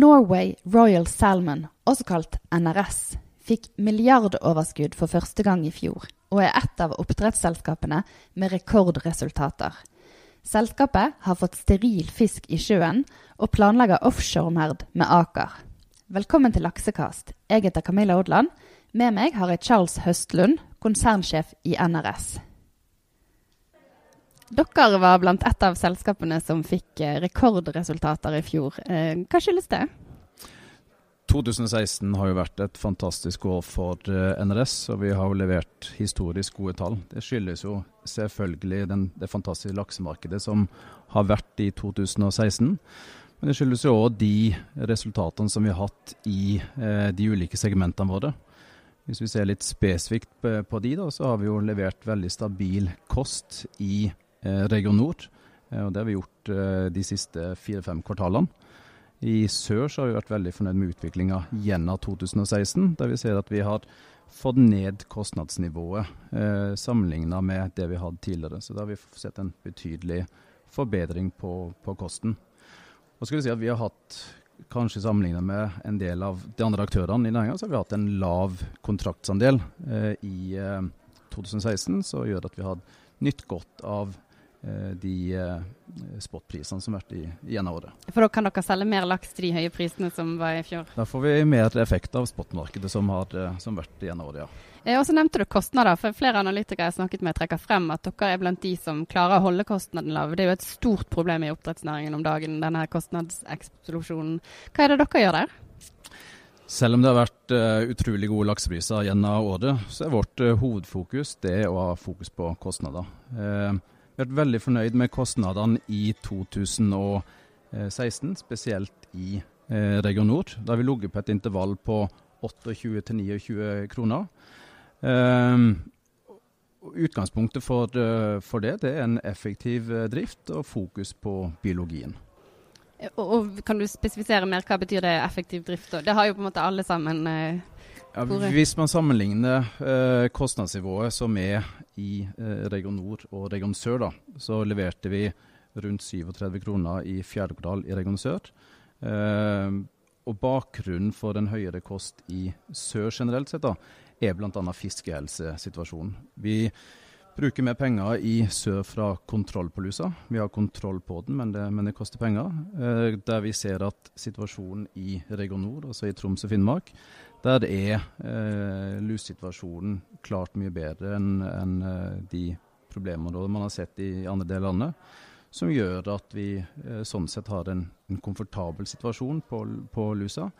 Norway Royal Salmon, også kalt NRS, fikk milliardoverskudd for første gang i fjor, og er et av oppdrettsselskapene med rekordresultater. Selskapet har fått steril fisk i sjøen, og planlegger offshoremerd med Aker. Velkommen til Laksekast. Jeg heter Camilla Odland. Med meg har jeg Charles Høstlund, konsernsjef i NRS. Dere var blant et av selskapene som fikk eh, rekordresultater i fjor. Eh, hva skyldes det? 2016 har jo vært et fantastisk år for eh, NRS, og vi har jo levert historisk gode tall. Det skyldes jo selvfølgelig den, det fantastiske laksemarkedet som har vært i 2016. Men det skyldes jo òg de resultatene som vi har hatt i eh, de ulike segmentene våre. Hvis vi ser litt spesifikt på, på de, da, så har vi jo levert veldig stabil kost i Region Nord. Eh, og det har vi gjort eh, de siste fire-fem kvartalene. I sør så har vi vært veldig fornøyd med utviklinga gjennom 2016, der vi ser at vi har fått ned kostnadsnivået eh, sammenligna med det vi hadde tidligere. Så da har vi sett en betydelig forbedring på, på kosten. Og skal vi si at vi har hatt, kanskje sammenligna med en del av de andre aktørene i næringa, så har vi hatt en lav kontraktsandel eh, i eh, 2016, som gjør at vi har nytt godt av Eh, de eh, spotprisene som har vært i, gjennom året. For da kan dere selge mer laks til de høye prisene som var i fjor? Da får vi mer effekt av spotmarkedet som har eh, som vært gjennom året, ja. Og så nevnte du kostnader. for Flere analytikere jeg har snakket med trekker frem at dere er blant de som klarer å holde kostnaden lav. Det er jo et stort problem i oppdrettsnæringen om dagen, denne kostnadseksplosjonen. Hva er det dere gjør der? Selv om det har vært uh, utrolig gode laksepriser gjennom året, så er vårt uh, hovedfokus det å ha fokus på kostnader. Uh, vært veldig fornøyd med kostnadene i 2016, spesielt i eh, Region Nord. Da har vi ligget på et intervall på 28-29 kroner. Um, utgangspunktet for, uh, for, det, det er en effektiv drift og fokus på biologien. Og, og, Kan du spesifisere mer hva betyr det effektiv drift? Det har jo på en måte alle sammen uh, ja, hvis man sammenligner eh, kostnadsnivået som er i eh, Region Nord og Region Sør, da, så leverte vi rundt 37 kroner i fjerde kvartal i Region Sør. Eh, og Bakgrunnen for den høyere kost i sør generelt sett da, er bl.a. fiskehelsesituasjonen. Vi bruker mer penger i sør fra kontroll på lusa. Vi har kontroll på den, men det, men det koster penger. Eh, der vi ser at situasjonen i Region Nord, altså i Troms og Finnmark, der er eh, lussituasjonen klart mye bedre enn en, eh, de problemene man har sett i andre deler av landet. Som gjør at vi eh, sånn sett har en, en komfortabel situasjon på, på, lusa.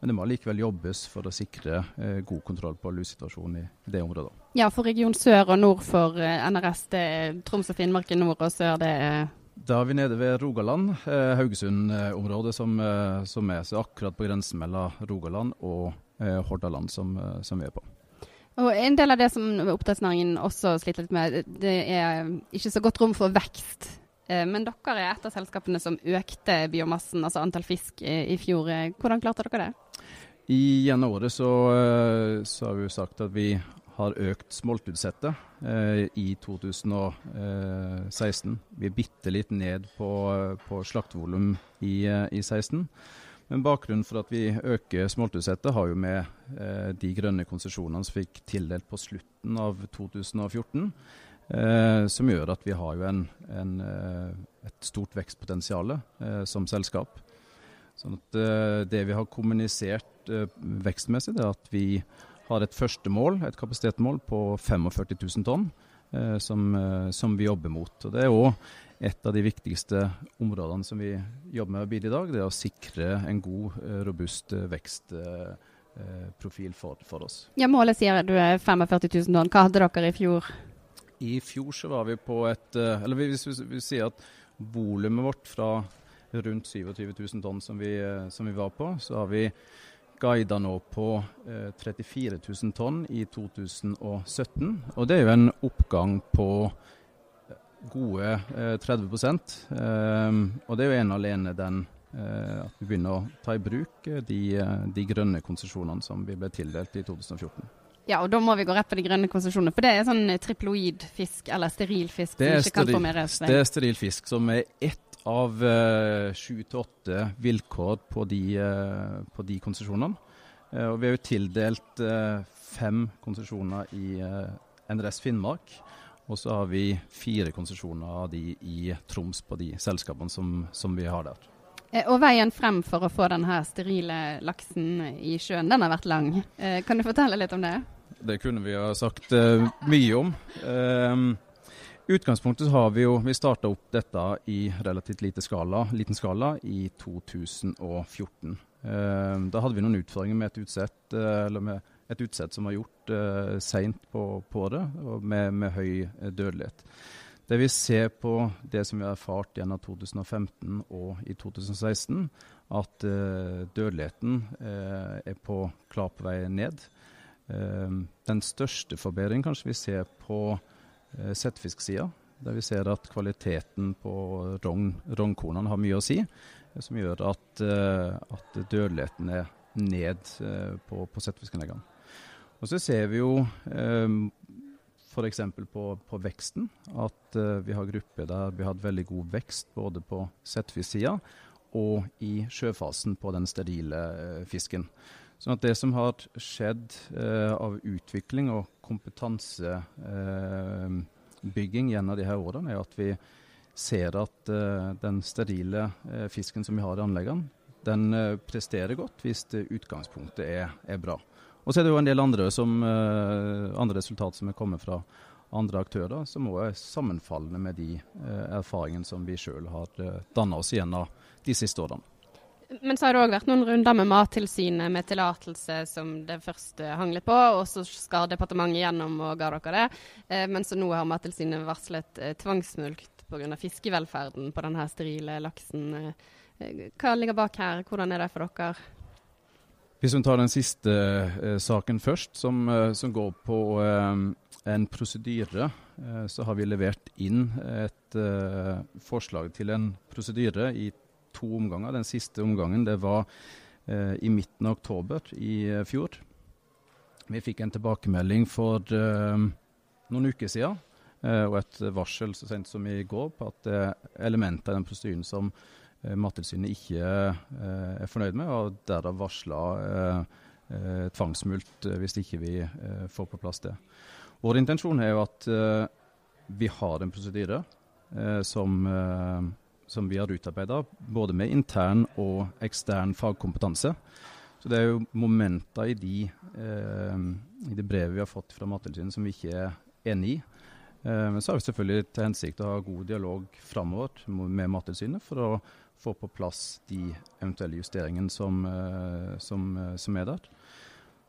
Men det må likevel jobbes for å sikre eh, god kontroll på lussituasjonen i, i det området. Ja, for region sør og nord for eh, NRS, det er Troms og Finnmark i nord og sør, det er da er vi nede ved Rogaland, eh, Haugesund-området, som, eh, som, er så akkurat på grensen mellom Rogaland og Eh, Hordaland som, eh, som, vi er på. Og En del av det som oppdrettsnæringen også sliter litt med, det er ikke så godt rom for vekst. Eh, men dere er et av selskapene som økte biomassen, altså antall fisk, i fjor. Hvordan klarte dere det? I gjennom året så, så, har vi jo sagt at vi har økt smoltutsettet eh, i 2016. Vi er bitte litt ned på, på slaktevolum i, i 16. Men bakgrunnen for at vi øker smoltutsettet har jo med eh, de grønne konsesjonene som fikk tildelt på slutten av 2014, eh, som gjør at vi har jo en, en, eh, et stort vekstpotensial eh, som selskap. Sånn at eh, Det vi har kommunisert eh, vekstmessig, det er at vi har et første mål, et kapasitetsmål på 45 000 tonn, som, som, vi jobber mot. Og Det er òg et av de viktigste områdene som vi jobber med å bidra i dag, det er å sikre en god, eh, robust eh, vekstprofil for, for, oss. Ja, Målet sier du er 45 000 tonn. Hva hadde dere i fjor? I fjor så var vi på et eh, Eller hvis vi, vi, sier at volumet vårt fra rundt 27 000 tonn som vi, som vi var på, så har vi guida nå på eh, 34 000 tonn i 2017. Og det er jo en oppgang på gode eh, 30 eh, Og det er jo en alene den eh, at vi begynner å ta i bruk eh, de, de grønne konsesjonene som vi ble tildelt i 2014. Ja, og da må vi gå rett på de grønne konsesjonene. For det er sånn triploid fisk, eller steril fisk, som ikke kan formeres? Det er steril fisk som er ett av sju til åtte vilkår på de, eh, de konsesjonene. Eh, og vi har jo tildelt eh, fem konsesjoner i NRS Finnmark. Og så har vi fire konsesjoner av de i Troms på de selskapene som, som vi har der. Eh, og veien frem for å få denne sterile laksen i sjøen, den har vært lang. Eh, kan du fortelle litt om det? Det kunne vi ha sagt uh, mye om. Uh, utgangspunktet så har vi jo Vi starta opp dette i relativt skala, liten skala i 2014. Uh, da hadde vi noen utfordringer med et utsett, eller med et utsett som var gjort uh, seint på, på året, med, med høy dødelighet. Det vi ser på det som vi har erfart gjennom 2015 og i 2016, at uh, dødeligheten uh, er på klar på vei ned. Uh, den største forbedringen kanskje vi ser på uh, settfisksida, der vi ser at kvaliteten på rogn, rognkornene har mye å si, som gjør at, at dødeligheten er ned på, på settefiskanleggene. Og så ser vi jo f.eks. På, på veksten. At eh, vi har grupper der vi har hatt veldig god vekst både på settefisk-sida og i sjøfasen på den sterile eh, fisken. Sånn at det som har skjedd eh, av utvikling og kompetansebygging gjennom de her årene, er at vi ser at den sterile fisken som vi har i anleggene, den presterer godt hvis utgangspunktet er, er bra. Og så er det jo en del andre, som, uh, andre resultat som er kommet fra andre aktører, som òg er sammenfallende med de uh, erfaringene som vi sjøl har eh, danna oss gjennom de siste årene. Men så har det òg vært noen runder med Mattilsynet med tillatelse som det først hang litt på, og så skar departementet gjennom og ga dere det. Eh, men så nå har Mattilsynet varslet eh, tvangsmulkt pga. fiskevelferden på denne sterile laksen. Eh, hva ligger bak her, hvordan er det for dere? Hvis vi tar den siste eh, saken først, som, eh, som går på eh, en prosedyre, eh, så har vi levert inn et eh, forslag til en prosedyre i to omganger. Den siste omgangen det var eh, i midten av oktober i fjor. Vi fikk en tilbakemelding for noen uker siden, og et varsel så sent som i går på at elementer i den prosedyren som Mattilsynet ikke eh, er fornøyd med, og derav varsla eh, tvangsmult hvis ikke vi får på plass det. Vår intensjon er jo at vi har en prosedyre som, som vi har utarbeida, både med intern og ekstern fagkompetanse. Så Det er jo momenter i de, i det brevet vi har fått fra Mattilsynet som vi ikke er enig i. Men så har vi selvfølgelig til hensikt å ha god dialog framover med Mattilsynet for å få på plass de eventuelle justeringene som, eh, som, eh, som, er der.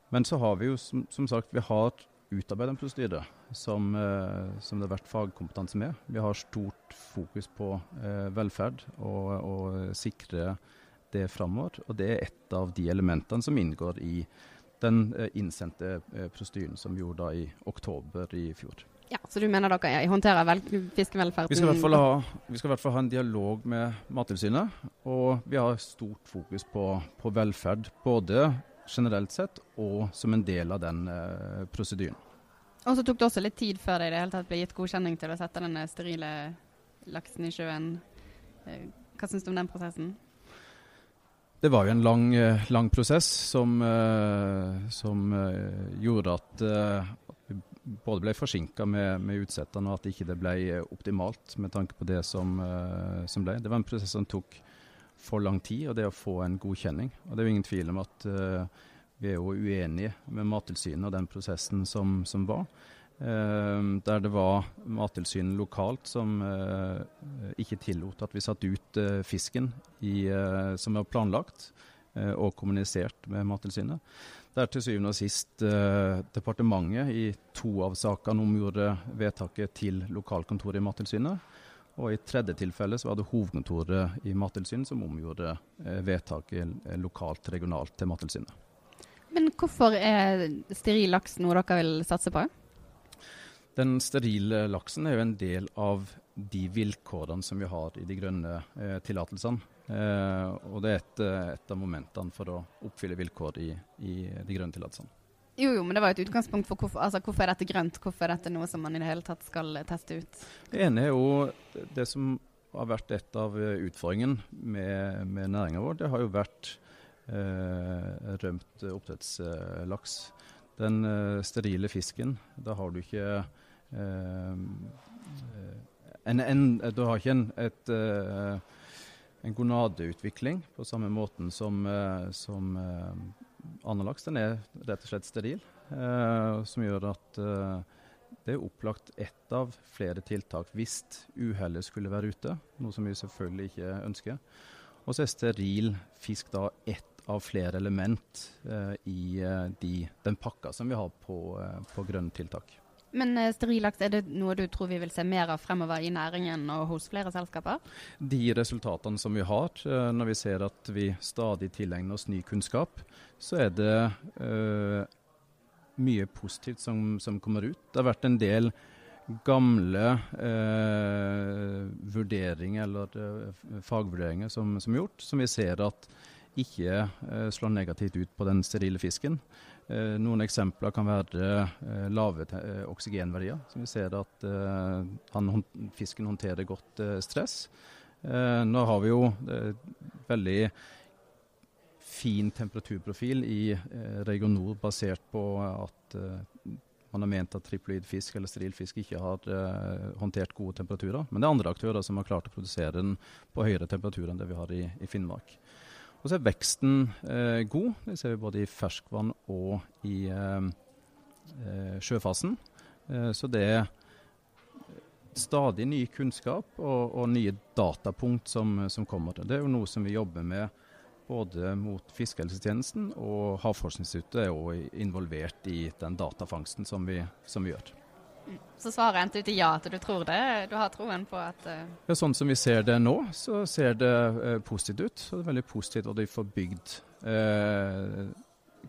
Men så har vi jo som, som sagt vi har utarbeidet en prosedyre som, eh, som, det har vært fagkompetanse med. Vi har stort fokus på velferd og, og sikre det framover. Og det er et av de elementene som inngår i den innsendte prosedyren som vi gjorde i oktober i fjor. Ja, Så du mener dere håndterer vel fiskevelferden? Vi skal, i hvert fall ha, vi skal i hvert fall ha en dialog med Mattilsynet. Og vi har stort fokus på, på, velferd, både generelt sett og som en del av den eh, prosedyren. Og så tok det også litt tid før det i det hele tatt ble gitt godkjenning til å sette denne sterile laksen i sjøen. Eh, hva syns du om den prosessen? Det var jo en lang, eh, lang prosess som, eh, som gjorde at, både ble forsinka med, med utsettene, og at ikke det ble eh, optimalt med tanke på det som, uh, som, ble. Det var en prosess som tok for lang tid, og det å få en godkjenning. Og det er jo ingen tvil om at uh, vi er jo uenige med Mattilsynet og den prosessen som, som var. Uh, der det var Mattilsynet lokalt som ikke tillot at vi satte ut fisken i, som var planlagt og kommunisert med Mattilsynet. Der til syvende og sist eh, departementet i to av sakene omgjorde vedtaket til lokalkontoret i Mattilsynet. Og i tredje tilfelle så var det hovedkontoret i Mattilsynet som omgjorde eh, vedtaket eh, lokalt, regionalt til Mattilsynet. Men hvorfor er steril laks noe dere vil satse på? Den sterile laksen er jo en del av de vilkårene som vi har i de grønne eh, tillatelsene. Eh, og det er et, eh, et, av momentene for å oppfylle vilkår i, i de grønne tillatelsene. Jo, jo, men det var et utgangspunkt for hvorfor, altså, hvorfor er dette grønt? Hvorfor er dette noe som man i det hele tatt skal teste ut? Det ene er jo det som har vært et av utfordringene med, med næringa vår. Det har jo vært eh, rømt oppdrettslaks. Den eh, sterile fisken, da har du ikke eh, en, en, Du har ikke en, et, eh, en gonadeutvikling på samme måten som, som annen laks. Den er rett og slett steril, som gjør at det er opplagt ett av flere tiltak hvis uhellet skulle være ute, noe som vi selvfølgelig ikke ønsker. Og så er steril fisk da ett av flere element eh, i eh, de, den pakka som vi har på, eh, på grønne tiltak. Men eh, sterillaks, er det noe du tror vi vil se mer av fremover i næringen og hos flere selskaper? De resultatene som vi har, eh, når vi ser at vi stadig tilegner oss ny kunnskap, så er det uh, mye positivt som, som, kommer ut. Det har vært en del gamle vurderinger eller fagvurderinger som, som, er gjort, som vi ser at ikke eh, slår negativt ut på den sterile fisken. Eh, noen eksempler kan være eh, lave oksygenverdier. som Vi ser at han, fisken håndterer godt stress. Nå har vi jo veldig fin temperaturprofil i region nord basert på at man har ment at triploid fisk eller steril fisk ikke har uh, håndtert gode temperaturer. Men det er andre aktører som har klart å produsere den på høyere temperatur enn det vi har i, i Finnmark. Og så er veksten eh, god. Det ser vi både i ferskvann og i eh, eh, sjøfasen. Eh, så det er stadig ny kunnskap og, og nye datapunkt som, som, kommer. Det er jo noe som vi jobber med både mot Fiskehelsetjenesten og Havforskningsinstituttet er også involvert i den datafangsten som vi, som vi gjør. Så svaret endte ut i ja, at du tror det? Du har troen på at uh... Ja, Sånn som vi ser det nå, så ser det uh, positivt ut. Så det er veldig positivt at de får bygd uh,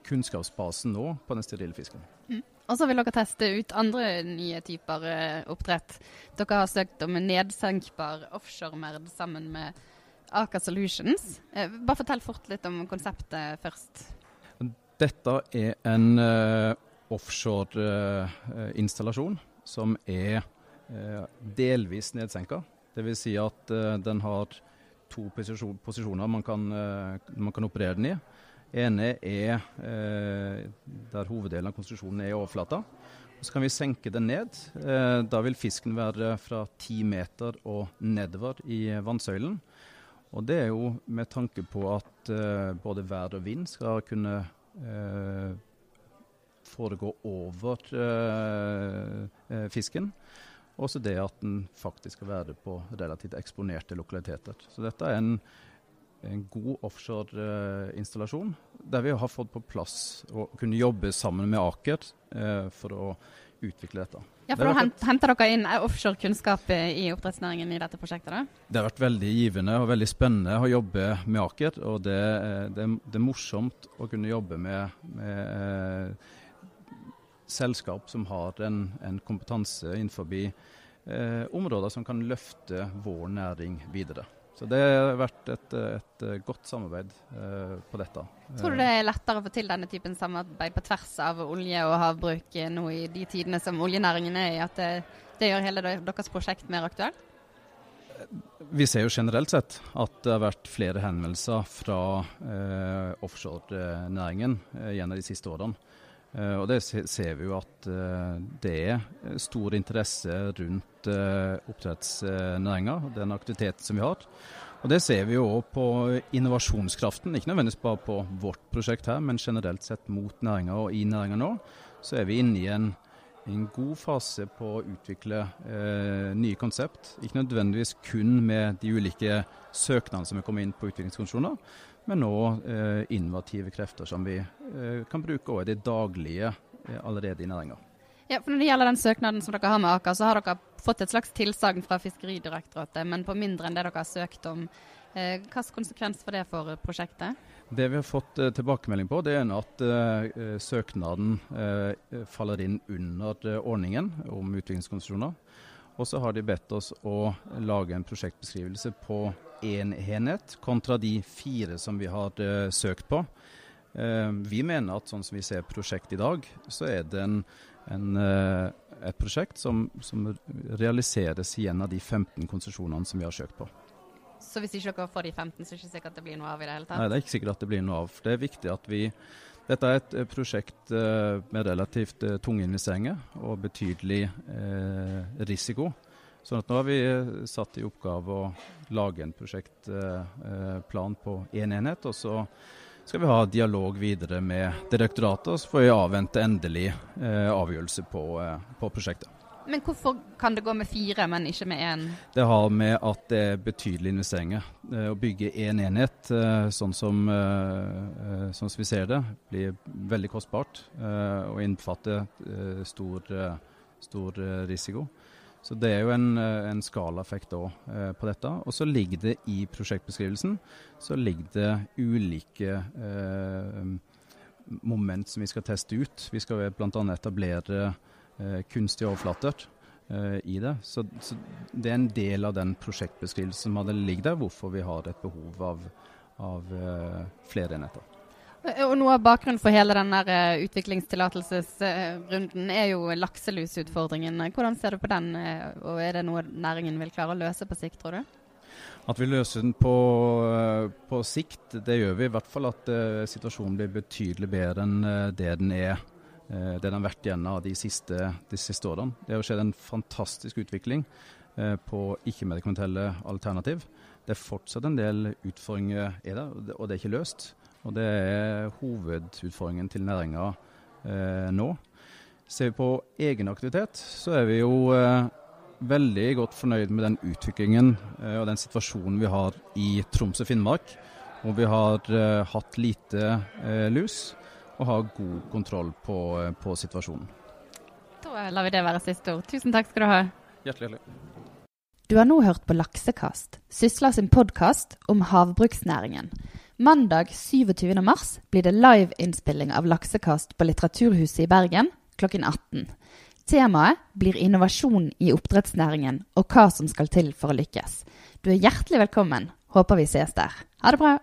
kunnskapsbasen nå på den sterile fisken. Mm. Og så vil dere teste ut andre nye typer oppdrett. Dere har søkt om en nedsenkbar offshore-merd sammen med Aker Solutions. bare fortell fort litt om konseptet først. Dette er en offshore-installasjon som er eh, delvis nedsenka. Dvs. Si at eh, den har to posisjoner man kan, eh, man kan operere den i. ene er der hoveddelen av konstruksjonen er i overflata. Så kan vi senke den ned. Da vil fisken være fra ti meter og nedover i vannsøylen. Og det er jo med tanke på at både vær og vind skal kunne foregå over uh, fisken. Også det at den faktisk skal være på relativt eksponerte lokaliteter. Så dette er en, en god offshore-installasjon, uh, der vi har fått på plass å kunne jobbe sammen med Aker uh, for å utvikle dette. Ja, for Da henter dere inn offshore-kunnskap i oppdrettsnæringen i dette prosjektet? da? Det har vært veldig givende og veldig spennende å jobbe med Aker. Og det, det, det er morsomt å kunne jobbe med, med selskap som har en, en kompetanse innenfor eh, områder som kan løfte vår næring videre. Så Det har vært et, et godt samarbeid eh, på dette. Tror du det er lettere å få til denne typen samarbeid på tvers av olje og havbruk nå i de tidene som oljenæringen er i, at det, det gjør hele deres prosjekt mer aktuelt? Vi ser jo generelt sett at det har vært flere henvendelser fra eh, offshorenæringen eh, gjennom de siste årene. Uh, og Det ser vi jo at uh, det er stor interesse rundt oppdrettsnæringa den aktiviteten som vi har. Og Det ser vi jo òg på innovasjonskraften, ikke nødvendigvis bare på vårt prosjekt her, men generelt sett mot næringa og i næringa nå. Så er vi inne i en, en god fase på å utvikle nye konsept. Ikke nødvendigvis kun med de ulike søknadene som er kommet inn på utviklingskonsesjoner, men òg eh, innovative krefter som vi eh, kan bruke også i det daglige eh, allerede i næringa. Ja, for Når det gjelder den søknaden som dere har med Aker, så har dere fått et slags tilsagn fra Fiskeridirektoratet, men på mindre enn det dere har søkt om. Eh, Hvilken konsekvens for det for prosjektet? Det vi har fått eh, tilbakemelding på, det er at eh, søknaden eh, faller inn under ordningen om utviklingskonsesjoner. Og så har de bedt oss å lage en prosjektbeskrivelse på én enhet kontra de fire som vi har uh, søkt på. Uh, vi mener at sånn som vi ser prosjektet i dag, så er det en, en, et prosjekt som, som realiseres i en av de 15 konsesjonene som vi har søkt på. Så hvis ikke dere får de 15, så er det ikke sikkert at det blir noe av i det hele tatt? Nei, det er ikke sikkert at det blir noe av. Det er viktig at vi Dette er et prosjekt uh, med relativt uh, tunge investeringer og betydelig risiko. Sånn at nå har vi satt i oppgave å lage en prosjektplan på én en enhet. Og så skal vi ha dialog videre med direktoratet, og så får vi avvente endelig avgjørelse på, på prosjektet. Men hvorfor kan det gå med fire, men ikke med én? Det har med at det er betydelige investeringer. Eh, å bygge én en enhet, eh, sånn som, eh, sånn som, vi ser det, blir veldig kostbart og innbefatter stor, stor risiko. Så Det er jo en, en skalaeffekt på dette. Og så ligger det i prosjektbeskrivelsen så ligger det ulike moment som vi skal teste ut. Vi skal bl.a. etablere Eh, kunstige overflater eh, i det. Så, så, det er en del av den prosjektbeskrivelsen som hadde ligget der, hvorfor vi har et behov av, av eh, flere enheter. Og Noe av bakgrunnen for hele denne utviklingstillatelsesrunden er jo lakselusutfordringen. Hvordan ser du på den, og er det noe næringen vil klare å løse på sikt, tror du? At vi løser den på, på sikt, det gjør vi. I hvert fall at uh, situasjonen blir betydelig bedre enn det den er det den har vært gjennom de siste, de siste årene. Det har skjedd en fantastisk utvikling eh, på ikke-medikamentelle alternativ. Det er fortsatt en del utfordringer i det, og det er ikke løst. Og det er hovedutfordringen til næringa eh, nå. Ser vi på egenaktivitet, så er vi jo eh, veldig godt fornøyd med den utviklingen eh, og den situasjonen vi har i Troms og Finnmark, hvor vi har eh, hatt lite lus og ha god kontroll på, på situasjonen. Da lar vi det være siste ord. Tusen takk skal du ha. Hjertelig hjertelig. Du har nå hørt på Laksekast, Sysla sin podkast om havbruksnæringen. Mandag 27. mars blir det liveinnspilling av Laksekast på Litteraturhuset i Bergen klokken 18. Temaet blir innovasjon i oppdrettsnæringen og hva som skal til for å lykkes. Du er hjertelig velkommen. Håper vi ses der. Ha det bra.